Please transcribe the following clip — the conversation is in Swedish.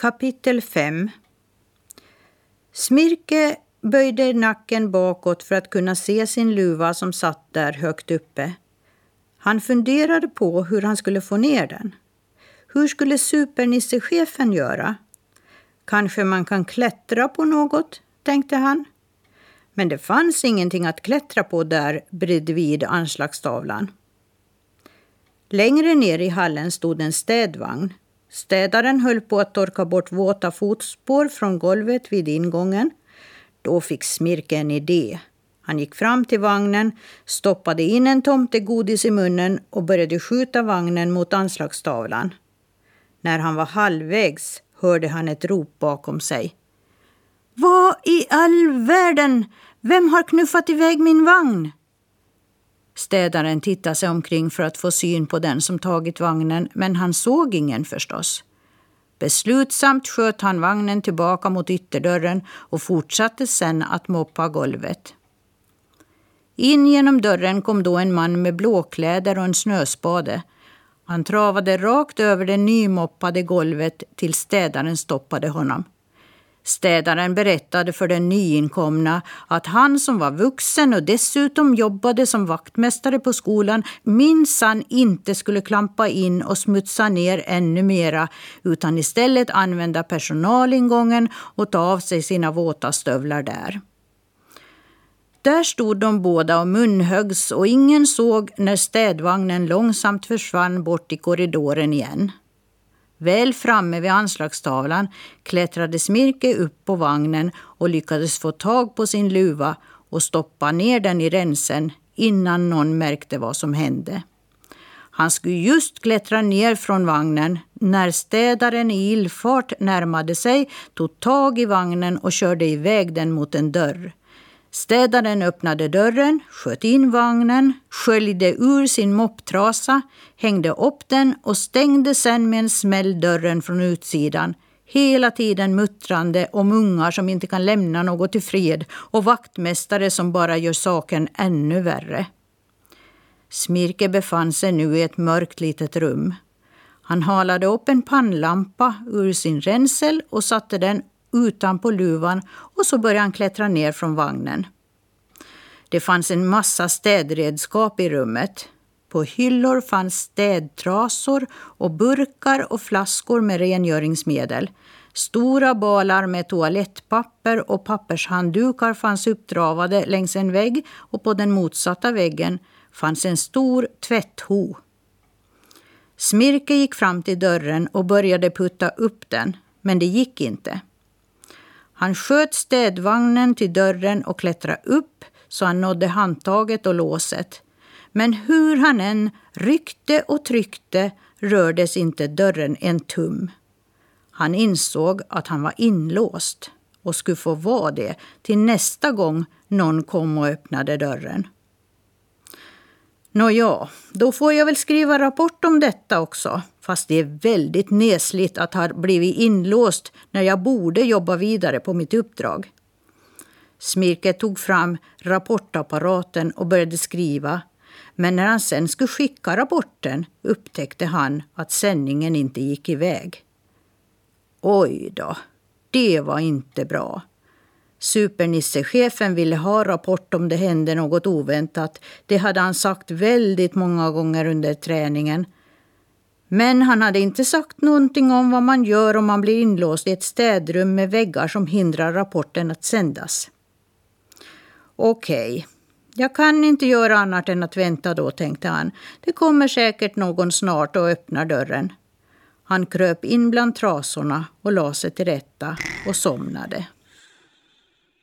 Kapitel 5 Smirke böjde nacken bakåt för att kunna se sin luva som satt där högt uppe. Han funderade på hur han skulle få ner den. Hur skulle supernissechefen göra? Kanske man kan klättra på något, tänkte han. Men det fanns ingenting att klättra på där bredvid anslagstavlan. Längre ner i hallen stod en städvagn. Städaren höll på att torka bort våta fotspår från golvet vid ingången. Då fick Smirke en idé. Han gick fram till vagnen, stoppade in en tomtegodis i munnen och började skjuta vagnen mot anslagstavlan. När han var halvvägs hörde han ett rop bakom sig. Vad i all världen? Vem har knuffat iväg min vagn? Städaren tittade sig omkring för att få syn på den som tagit vagnen, men han såg ingen förstås. Beslutsamt sköt han vagnen tillbaka mot ytterdörren och fortsatte sen att moppa golvet. In genom dörren kom då en man med blåkläder och en snöspade. Han travade rakt över det nymoppade golvet tills städaren stoppade honom. Städaren berättade för den nyinkomna att han som var vuxen och dessutom jobbade som vaktmästare på skolan minsann inte skulle klampa in och smutsa ner ännu mera utan istället använda personalingången och ta av sig sina våta stövlar där. Där stod de båda och munhöggs och ingen såg när städvagnen långsamt försvann bort i korridoren igen. Väl framme vid anslagstavlan klättrade Smirke upp på vagnen och lyckades få tag på sin luva och stoppa ner den i ränsen innan någon märkte vad som hände. Han skulle just klättra ner från vagnen när städaren i illfart närmade sig, tog tag i vagnen och körde iväg den mot en dörr. Städaren öppnade dörren, sköt in vagnen, sköljde ur sin mopptrasa, hängde upp den och stängde sen med en smäll dörren från utsidan. Hela tiden muttrande om ungar som inte kan lämna något i fred och vaktmästare som bara gör saken ännu värre. Smirke befann sig nu i ett mörkt litet rum. Han halade upp en pannlampa ur sin ränsel och satte den utanpå luvan och så började han klättra ner från vagnen. Det fanns en massa städredskap i rummet. På hyllor fanns städtrasor och burkar och flaskor med rengöringsmedel. Stora balar med toalettpapper och pappershanddukar fanns uppdravade längs en vägg och på den motsatta väggen fanns en stor tvättho. Smirke gick fram till dörren och började putta upp den, men det gick inte. Han sköt städvagnen till dörren och klättrade upp så han nådde handtaget och låset. Men hur han än ryckte och tryckte rördes inte dörren en tum. Han insåg att han var inlåst och skulle få vara det till nästa gång någon kom och öppnade dörren. Nåja, då får jag väl skriva rapport om detta också. Fast det är väldigt nesligt att ha blivit inlåst när jag borde jobba vidare på mitt uppdrag. Smirke tog fram rapportapparaten och började skriva. Men när han sen skulle skicka rapporten upptäckte han att sändningen inte gick iväg. Oj då, det var inte bra. Supernissechefen ville ha rapport om det hände något oväntat. Det hade han sagt väldigt många gånger under träningen. Men han hade inte sagt någonting om vad man gör om man blir inlåst i ett städrum med väggar som hindrar rapporten att sändas. Okej, okay. jag kan inte göra annat än att vänta då, tänkte han. Det kommer säkert någon snart och öppnar dörren. Han kröp in bland trasorna och la sig till rätta och somnade.